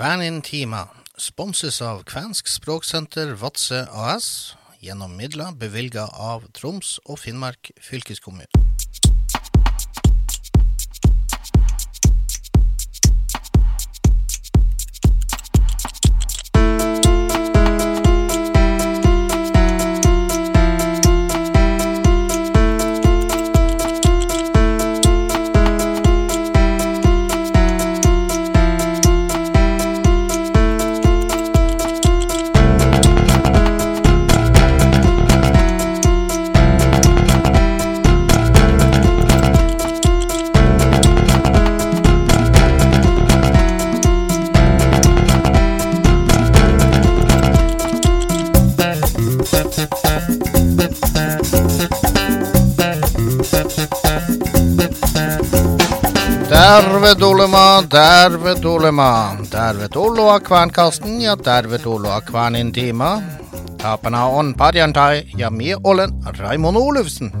Kvænintima sponses av Kvensk språksenter Vadsø AS gjennom midler bevilga av Troms og Finnmark fylkeskommune. Derved Olema, derved Olema. Derved Oloa kvernkasten, ja derved Oloa kvernintima. Tapena on parjantai, ja mi olen Raimond Olufsen.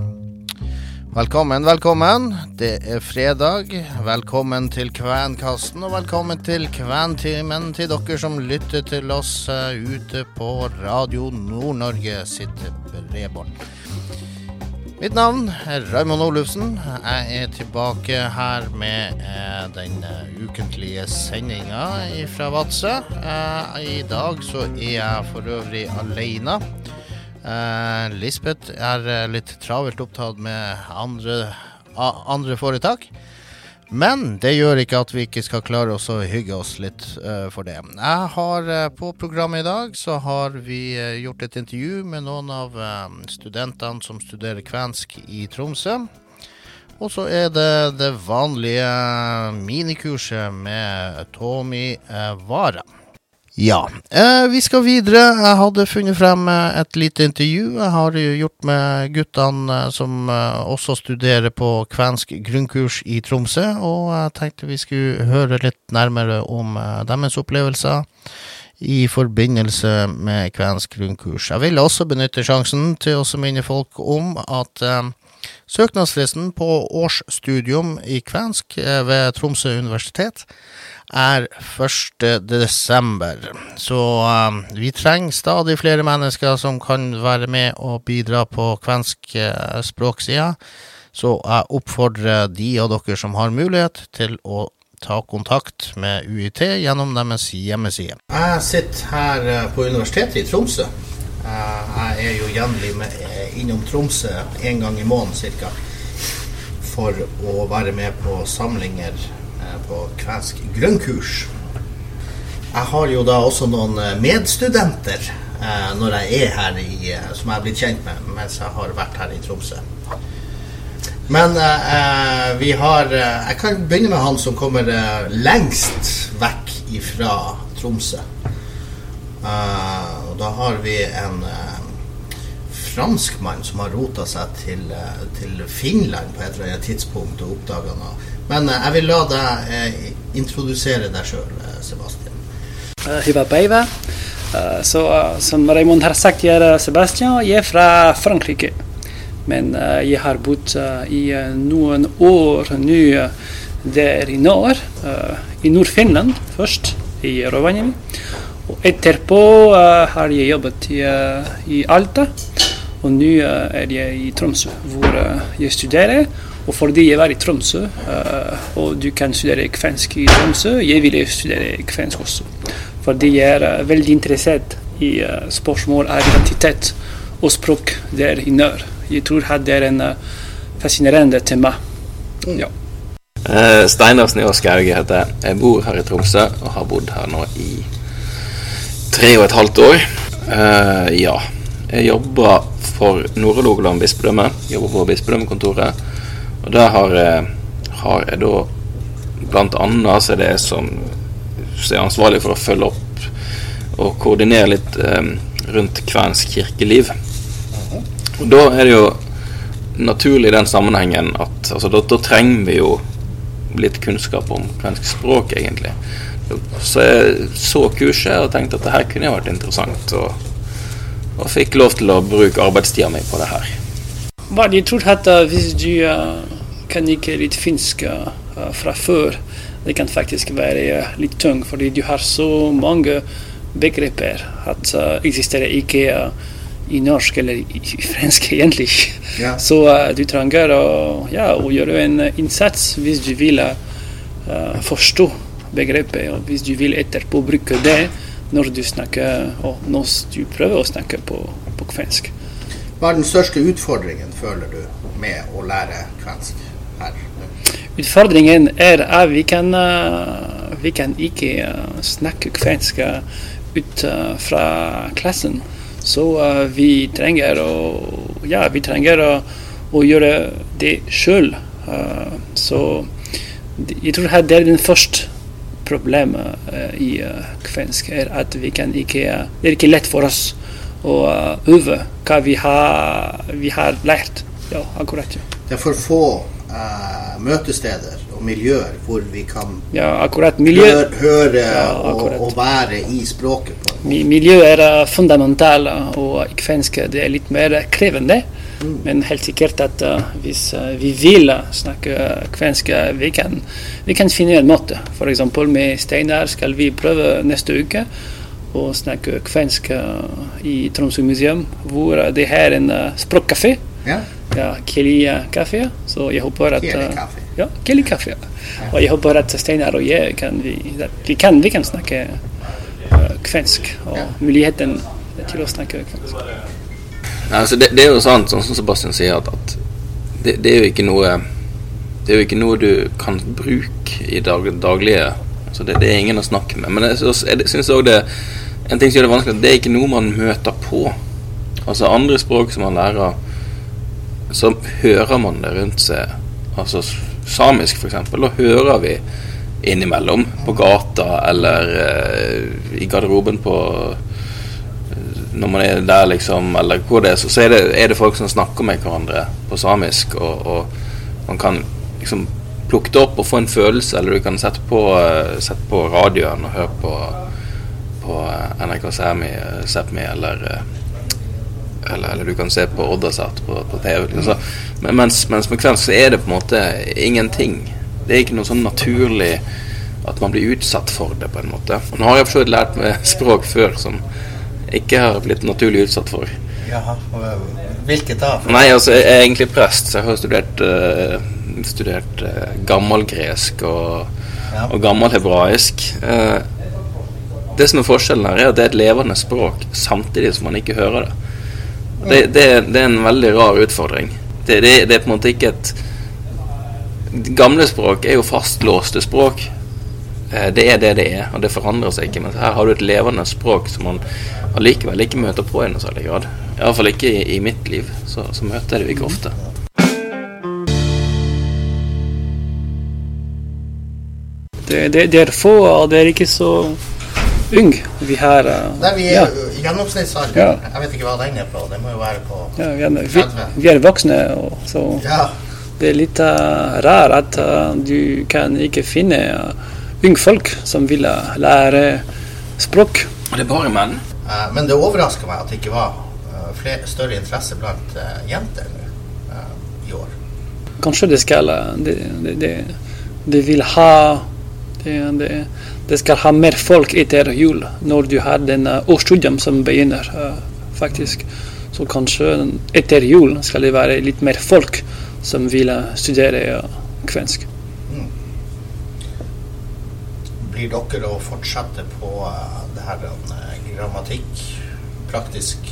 Velkommen, velkommen. Det er fredag. Velkommen til Kvenkasten, og velkommen til Kventimen til dere som lytter til oss uh, ute på Radio Nord-Norge sitt bredbånd. Mitt navn er Raymond Olufsen. Jeg er tilbake her med eh, den uh, ukentlige sendinga fra Vadsø. Eh, I dag så er jeg for øvrig alene. Eh, Lisbeth er litt travelt opptatt med andre, andre foretak. Men det gjør ikke at vi ikke skal klare oss å hygge oss litt uh, for det. Jeg har uh, På programmet i dag så har vi uh, gjort et intervju med noen av studentene som studerer kvensk i Tromsø. Og så er det det vanlige minikurset med Tommy Vara. Ja, eh, vi skal videre. Jeg hadde funnet frem eh, et lite intervju jeg har gjort med guttene eh, som eh, også studerer på kvensk grunnkurs i Tromsø. Og jeg tenkte vi skulle høre litt nærmere om deres opplevelser i forbindelse med kvensk grunnkurs. Jeg vil også benytte sjansen til å minne folk om at eh, søknadsfristen på årsstudium i kvensk ved Tromsø universitet er 1. desember. Så um, vi trenger stadig flere mennesker som kan være med og bidra på kvensk uh, språksida. Så jeg oppfordrer de av dere som har mulighet til å ta kontakt med UiT gjennom deres hjemmeside. Jeg sitter her på Universitetet i Tromsø. Uh, jeg er jo jevnlig uh, innom Tromsø en gang i måneden ca. For å være med på samlinger på kvensk grønnkurs. Jeg har jo da også noen eh, medstudenter eh, når jeg er her i, eh, som jeg har blitt kjent med mens jeg har vært her i Tromsø. Men eh, vi har Jeg kan begynne med han som kommer eh, lengst vekk ifra Tromsø. Eh, da har vi en franskmann som har rota seg til, til, Finland på et eller annet tidspunkt og oppdaga noe men eh, jeg vil la deg eh, introdusere deg sjøl, eh, Sebastian. Hiva Beiva. Så som Raymond har sagt, jeg er Sebastian. Jeg er fra Frankrike. Men jeg har bodd i noen år nå der i nord. I Nord-Finland først, i Rovaniemi. Og etterpå har jeg jobbet i, i Alta. Og nå er jeg i Tromsø, hvor jeg studerer. Og fordi jeg var i Tromsø, uh, og du kan studere kvensk i Tromsø, jeg ville studere kvensk også. Fordi jeg er uh, veldig interessert i uh, spørsmål av identitet og språk der i nord. Jeg tror at det er en fascinerende tema. Ja. Uh, Steinar Snø Skauge heter jeg. Jeg bor her i Tromsø og har bodd her nå i tre og et halvt år. Uh, ja. Jeg jobba for Nord-Hålogaland bispedømme. Jobber på bispedømmekontoret. Og der har, har jeg da blant annet så er det som, som er ansvarlig for å følge opp og koordinere litt um, rundt kvensk kirkeliv. Og da er det jo naturlig i den sammenhengen at altså, da, da, trenger vi jo litt kunnskap om kvensk språk, egentlig. Så jeg så kurset og tenkte at det her kunne vært interessant, og, og fikk lov til å bruke arbeidstida mi på det her. Bare jeg tror at hvis du uh, kan ikke litt finsk uh, fra før, det kan faktisk være litt tungt, fordi du har så mange begreper at uh, eksisterer ikke uh, i norsk eller i, i fransk, egentlig. Ja. Så uh, du trenger å, ja, å gjøre en innsats hvis du vil uh, forstå begrepet, og hvis du vil etterpå bruke det når du snakker, og når du prøver å snakke på, på kvensk. Hva er den største utfordringen, føler du, med å lære kvensk her? Utfordringen er at vi kan, uh, vi kan ikke uh, snakke kvensk uh, ut fra klassen. Så vi trenger å, ja, vi trenger å, å gjøre det sjøl. Så jeg tror her det er den første problemet uh, i uh, kvensk, er at vi kan ikke Det er ikke lett for oss å øve hva vi har, vi har lært. Ja, akkurat. Ja. Det er for få eh, møtesteder og miljøer hvor vi kan Ja, høre, høre Ja, og, og være i språket. på. Mi- Miljø er uh, fundamentalt, og i kvensk det er litt mer krevende. Men helt sikkert at hvis vi vil snakke kvensk, vi kan, vi kan finne en måte. F.eks. med Steinar skal vi prøve neste uke å snakke kvensk i Tromsø museum, hvor det er en språkkafé. Ja? Ja, Keli Kaffe. Så jeg håper at Ja, kaffe. Ja, Keli kafé. Og jeg håper at Steinar og jeg kan, vi, vi kan, vi kan snakke uh, kvensk. Og muligheten til å snakke kvensk. Altså det, det er jo sant, sånn som Sebastian sier, at, at det, det er jo ikke noe Det er jo ikke noe du kan bruke i dag, daglige altså det, det er ingen å snakke med. Men jeg, jeg syns òg det En ting som gjør det vanskelig, at det er ikke noe man møter på. Altså andre språk som man lærer, så hører man det rundt seg. Altså samisk, eksempel, da hører vi innimellom på gata eller eh, i garderoben på når man er der, liksom, eller hvor det er, så, så er, det, er det folk som snakker med hverandre på samisk, og, og man kan liksom plukke det opp og få en følelse, eller du kan sette på, eh, sette på radioen og høre på, på eh, NRK Sæmi, eh, Sápmi, eller, eh, eller eller du kan se på Oddasat på, på TV. Altså. Men, mens, mens med kvensk så er det på en måte ingenting. Det er ikke noe sånn naturlig at man blir utsatt for det, på en måte. Og nå har jeg for lært meg språk før som ikke har blitt naturlig utsatt for. Jaha. Hvilket da? Nei, altså, jeg er egentlig prest, så jeg har studert, uh, studert uh, gammelgresk og, Ja. og gammelhebraisk. Uh, det som er forskjellen her, er at det er et levende språk samtidig som man ikke hører det. Det, det, det er en veldig rar utfordring. Det, det, det er på en måte ikke et Gamle språk er jo fastlåste språk. Eh, Det er det det er, og det forandrer seg ikke. Men her har du et levende språk som man allikevel ikke møter på i noen særlig grad. Iallfall ikke i, i mitt liv. Så, så møter jeg det ikke ofte. Det, det, det er få, og det er ikke så ung. Vi har uh, Nei, vi er ja. Gjennomsnittsalder. Ja. Jeg vet ikke hva den er på. Det må jo være på ja, vi, er, vi, vi er voksne, og så Ja. det er litt uh, rart at uh, du kan ikke finne uh, unge folk som vil lære språk. Det er bare menn. Eh, Men det overrasker meg at det ikke var eh, flere, større interesse blant eh, jenter nå eh, i år. Kanskje det skal uh, det, det, det, det vil ha det, det, det skal ha mer folk etter jul, når du har den årsstudien som begynner, uh, faktisk. Så kanskje etter jul skal det være litt mer folk som vil uh, studere kvensk. kvensk. Blir dere å fortsette på eh, det her eh, grammatikk, praktisk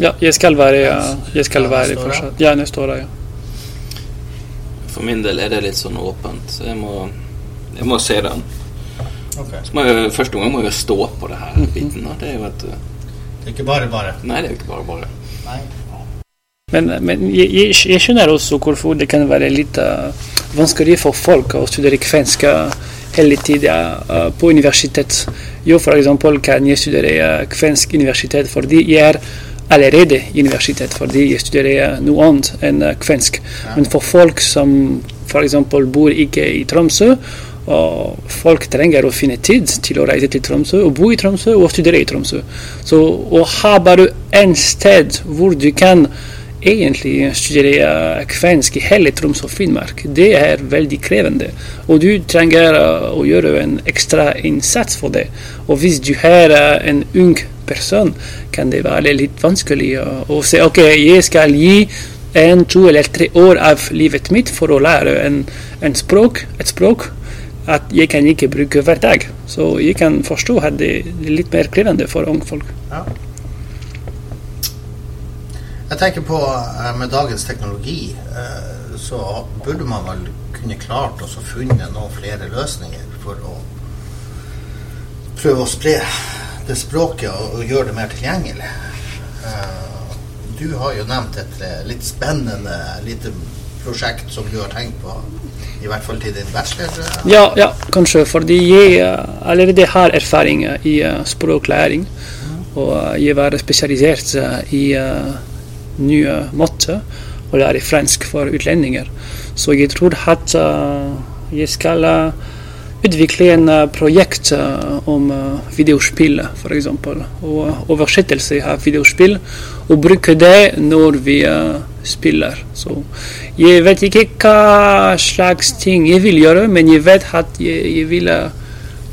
Ja, jeg skal være, uh, jeg skal Ja, være fortsatt. Ja, neste år, ja. For min del er det litt sånn åpent. Så jeg må, jeg må se den. Ok. Så må jeg, første gang må jeg jo stå på det her biten. da. Det er jo et uh, Det er ikke bare bare. Nei, det er jo ikke bare bare. Nei. Men, men jeg, jeg, jeg skjønner også hvorfor det kan være litt uh, vanskelig for folk å studere kvensk uh, hele tiden uh, på universitet. Jo, for eksempel kan jeg studere uh, kvensk universitet fordi jeg er allerede i universitet, fordi jeg studerer noe annet enn uh, kvensk. Men for folk som eksempel bor ikke i Tromsø, og folk trenger å finne tid til å reise til Tromsø og bo i Tromsø og studere i Tromsø. Så å ha bare ett sted hvor du kan egentlig studere kvensk i hele Troms og Finnmark. Det er veldig krevende. Og du trenger eh, å gjøre en ekstra innsats for det. Og hvis du er eh, en ung person, kan det være litt vanskelig å, si ok, jeg skal gi en, to eller tre år av livet mitt for å lære en, en språk, et språk at jeg kan ikke bruke hver dag. Så jeg kan forstå at det er litt mer krevende for unge folk. Ja. Jeg tenker på eh, med dagens teknologi, eh, så burde man vel kunne klart å funnet noen flere løsninger for å prøve å spre det språket og, gjøre det mer tilgjengelig. Eh, du har jo nevnt et litt spennende lite prosjekt som du har tenkt på, i hvert fall til din bachelor. eh. Ja, ja, kanskje. Fordi jeg eh, allerede har erfaring eh, i språklæring. Og eh, jeg var spesialisert i nye måter å lære fransk for utlendinger. Så jeg tror at jeg skal utvikle en projekt om videospill, f.eks. Og oversettelse av videospill. Og bruke det når vi spiller. Så jeg vet ikke hva slags ting jeg vil gjøre, men jeg vet at jeg, jeg vil eh,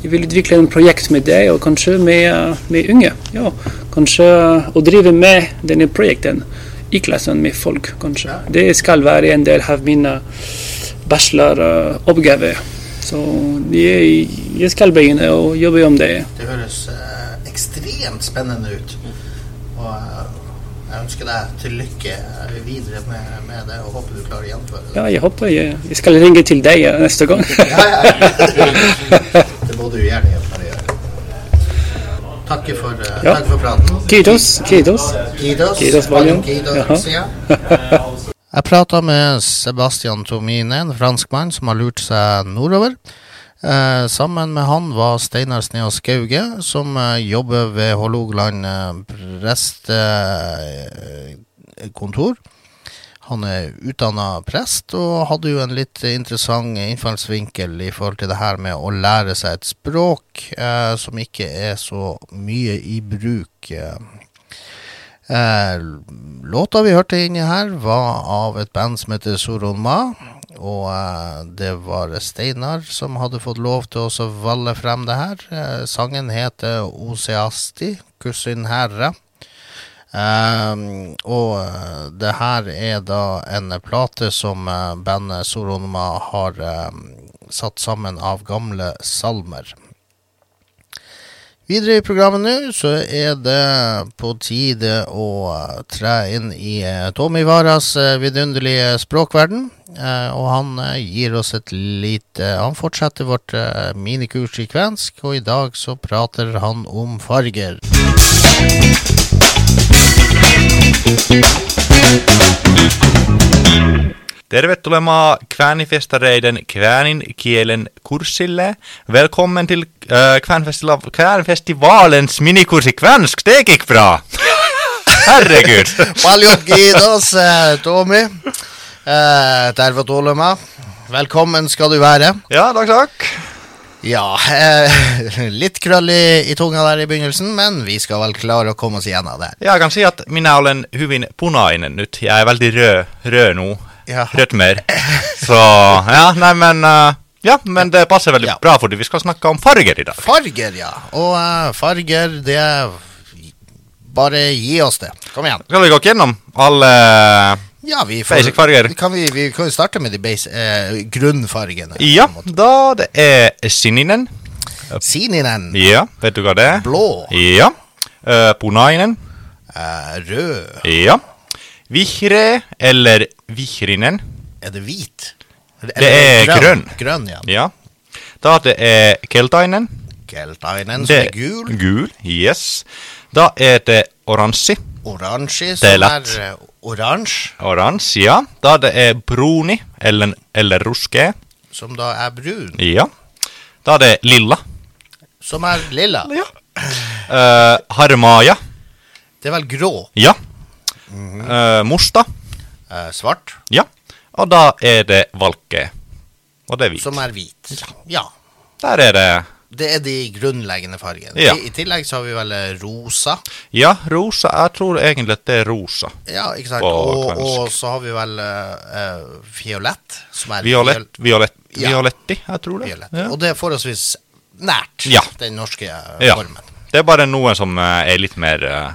jeg vil utvikle en projekt med deg, og kanskje med, eh, med unge. Ja, kanskje å drive med denne projekten i klassen med folk, kanskje. Det skal være en del av min bacheloroppgaver. bacheloroppgave. Så jeg, jeg skal begynne å jobbe om det. Det høres eh, ekstremt spennende ut. Og eh, jeg ønsker deg til lykke videre med, med det, og håper du klarer å gjennomføre det. Ja, jeg håper jeg, jeg skal ringe til deg neste gang. Ja, ja. Det må du gjerne gjøre. Takk for, uh, Ja. takk for praten. Kidos. Kidos. Kidos, Kidos, Kidos ja. Jeg prata med Sebastian Tomine, en franskmann som har lurt seg nordover. Eh, sammen med han var Steinar Snea Skauge, som eh, jobber ved Hålogaland eh, prestekontor. Han er utdanna prest og hadde jo en litt interessant innfallsvinkel i forhold til det her med å lære seg et språk eh, som ikke er så mye i bruk. Eh. Låta vi hørte inni her, var av et band som heter Soron Ma. Og eh, det var Steinar som hadde fått lov til å så valge frem det her. Eh, sangen heter Oseasti, Kussin herre. Ehm, og eh, det her er da en plate som eh, bandet Soronma har eh, satt sammen av gamle salmer. Videre i programmet nå så er det på tide å tre inn i eh, Tommy Varas eh, vidunderlige språkverden. Eh, og han gir oss et lite Han fortsetter vårt minikurs i kvensk, og i dag så prater han om farger. Tervetuloa Kväänifestareiden Kvänin kielen kurssille. Velkommen til uh, Kvänfestival- Kvänfestivalens minikurs i kvensk. Det gikk bra! Herregud! Paljon kiitos, eh, Tommy. Tervetuloa. Velkommen skal du være. Ja, takk, takk. Ja, eh, litt krøll i, i tunga der i begynnelsen, men vi skal vel klare å komme oss gjennom det. Jeg kan si at minä olen hyvin punainen nyt. Jeg er veldig rød, rød nå. Ja. Rødt mer. Så ja, nei, men uh, Ja, men det passer veldig Ja. bra, fordi vi skal snakke om farger i dag. Farger, ja. Og uh, farger, det er Bare gi oss det. Kom igjen. Skal vi gå gjennom alle Ja, vi Basic farger. Kan vi, vi kan jo starte med de base, uh, grunnfargene. Ja, da det er sininen. Sininen. Ja, vet du hva det er? Blå. Ja. Uh, punainen. Eh, rød. Ja. Vihre eller vihrinen. Er det hvit? Eller Det er grønn. Grønn, ja. Ja. Da det er keltainen. Keltainen, som er gul. Gul, yes. Da er det oransje. Oransje, Det er som er eh, oransje. Oransje, ja. Da det er bruni eller, eller ruske. Som da er brun. Ja. Da det er lilla. Som er lilla. Ja. Uh, harmaja. Det er vel grå. Ja. Eh, musta. Eh, svart. Ja. Og da er det valke. Og det er hvit. Som er hvit. Ja. Der er det Det er de grunnleggende fargene. Ja. I, I tillegg så har vi vel eh, rosa. Ja, rosa. Jeg tror egentlig at det er rosa. Ja, ikke sant. Og, og så har vi vel uh, fiolett. Som er Violett, violett, Ja. violetti, jeg tror det. violett. Ja. Og det er forholdsvis nært Ja. den norske Ja. formen. Det er bare noen som er litt mer eh,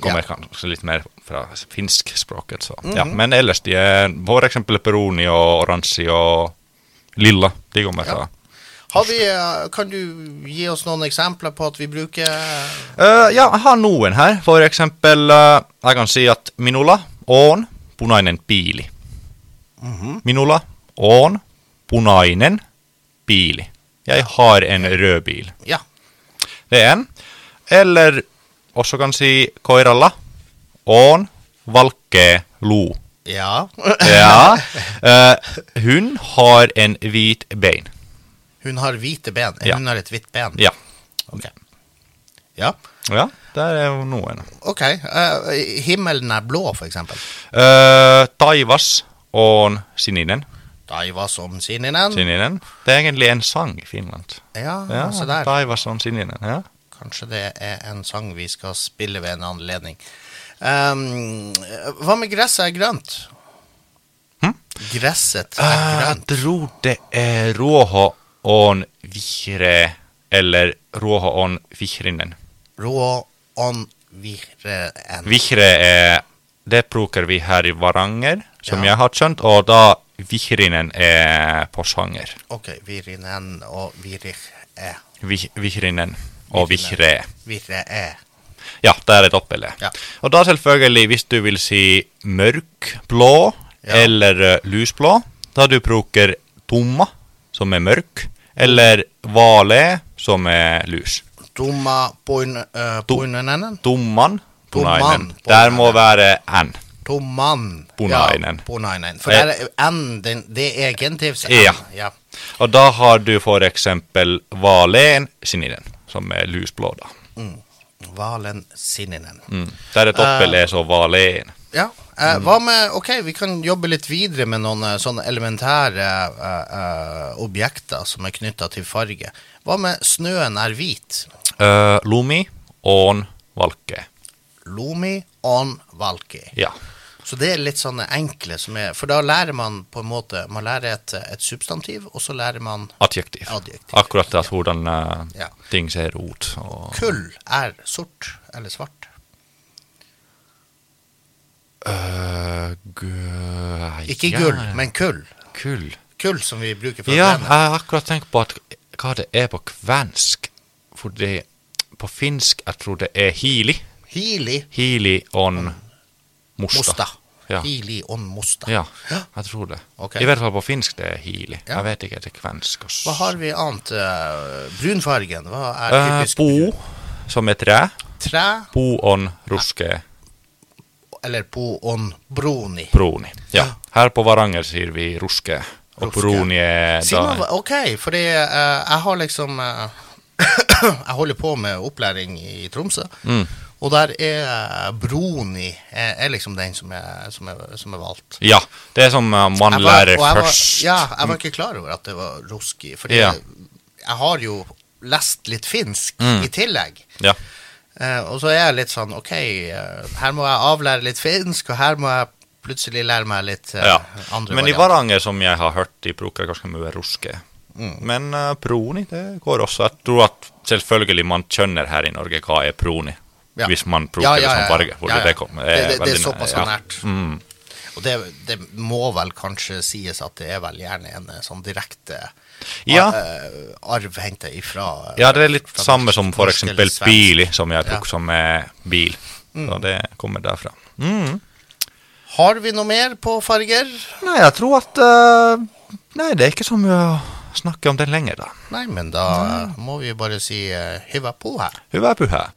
Kommer Ja. kanskje litt mer fra finskspråket. Så. ja. Men ellers de er eksempel peroni og oransje og lilla. De kommer Ja. fra Har vi, eh, kan du gi oss noen eksempler på at vi bruker uh, ja, jeg har noen her. For eksempel, uh, jeg kan si at minulla on punainen piili. Minulla on punainen piili. Jeg har en rød bil. Ja. Det er en. Eller også kan si koiralla on valkee luu. Ja. Ja. Uh, hun har en hvit bein. Hun har hvite ben. Ja. Hun har et hvitt ben. Ja. Ok. Ja. Ja, der er jo noen. Ok. Uh, himmelen er blå, for eksempel. Uh, taivas on sininen. Taivas om sininen. Sininen. Det er egentlig en sang i Finland. Ja, Ja, så der. Taivas on sininen. Ja. Kanskje det er en sang vi skal spille ved en anledning. Um, hva med gresset er grønt? Hm? Gresset er grønt. Jeg tror det er ruoho on vihre eller ruoho on vihrinen. Rå on vireen. Vihre er Det bruker vi her i Varanger, som Ja. jeg har skjønt, og da vihrinen er Porsanger. Ok, virinen og virich e. Vi, vihrinen og. Virre e. Ja, det er dobbel-e. Ja. Og da selvfølgelig, hvis du vil si mørk blå Ja. eller eh, lysblå, da du bruker tomma, som er mørk, eller vale, som er lys. Tomma poin, uh, poinenen. Tomman, Tomman. Der må være n. Tomman. Punainen. Ja, punainen. For Eh. der er n, den, det er genitivs n. Ja. ja. Og da har du for eksempel valen sininen, som er lysblå, da. Valen sininen. Mm. Der er dobbel-e, så valen. Ja. Eh, hva med Ok, vi kan jobbe litt videre med noen eh, sånne elementære uh, uh, objekter som er knytta til farge. Hva med snøen er hvit? Uh, lumi, on, valke. Lumi on valke. Ja. Så det er litt sånne enkle som er For da lærer man på en måte Man lærer et, et substantiv, og så lærer man Adjektiv. Adjektiv. Akkurat at hvordan eh, Ja. ting ser ut. Og, Kull er sort eller svart. Uh, Ikke ja, gull, men kull. kull. Kull som vi bruker for Ja, jeg har akkurat tenkt på at, hva det er på kvensk. Fordi på finsk jeg tror det er hili. Hili Hili on. Mosta. Ja. Hili on mosta. ja, jeg tror det. Okay. I hvert fall på finsk det er hili. Ja. Jeg vet ikke etter kvensk. Også. Hva har vi annet? eh, brunfargen, hva er typisk? typisk? bo, som er tre. Tre, Bo on ruske eller po on bruni. bruni. Ja. Her på Varanger sier vi ruske. Og Ruske. bruni er man, da hva- ok, fordi uh, jeg har liksom uh, Jeg holder på med opplæring i Tromsø. Mm. Og der er eh, broni er, er liksom den som er, som er, som er valgt. Ja, det er som uh, man var- lærer var- først. Ja, jeg var ikke klar over at det var ruski. Fordi Ja. jeg har jo lest litt finsk Mm. i tillegg. Ja. Uh, og så er jeg litt sånn OK, uh, her må jeg avlære litt finsk, og her må jeg plutselig lære meg litt uh, ja. andre Men i varianter. Varanger, som jeg har hørt, de bruker ganske mye ruske. Mm. Men proni, det går også. Jeg tror at selvfølgelig man skjønner her i Norge hva er proni. Ja. Hvis man bruker Ja, det ja, som farge. Hvor Ja, ja. det kommer. Det- det- det er såpass ja. nært. Mm. Og det, det må vel kanskje sies at det er vel gjerne en eh, sånn direkte Ja. eh, arv henta ifra Ja, det er litt samme som eksempel bili, som jeg tok Ja. som er bil. Så det kommer derfra. Mm. Har vi noe mer på farger? Nei, jeg tror at uh, Nei, det er ikke så mye å snakke om den lenger, da. Nei, men da mm. må vi bare si uh, hyvä på her. Hyvää pyhää.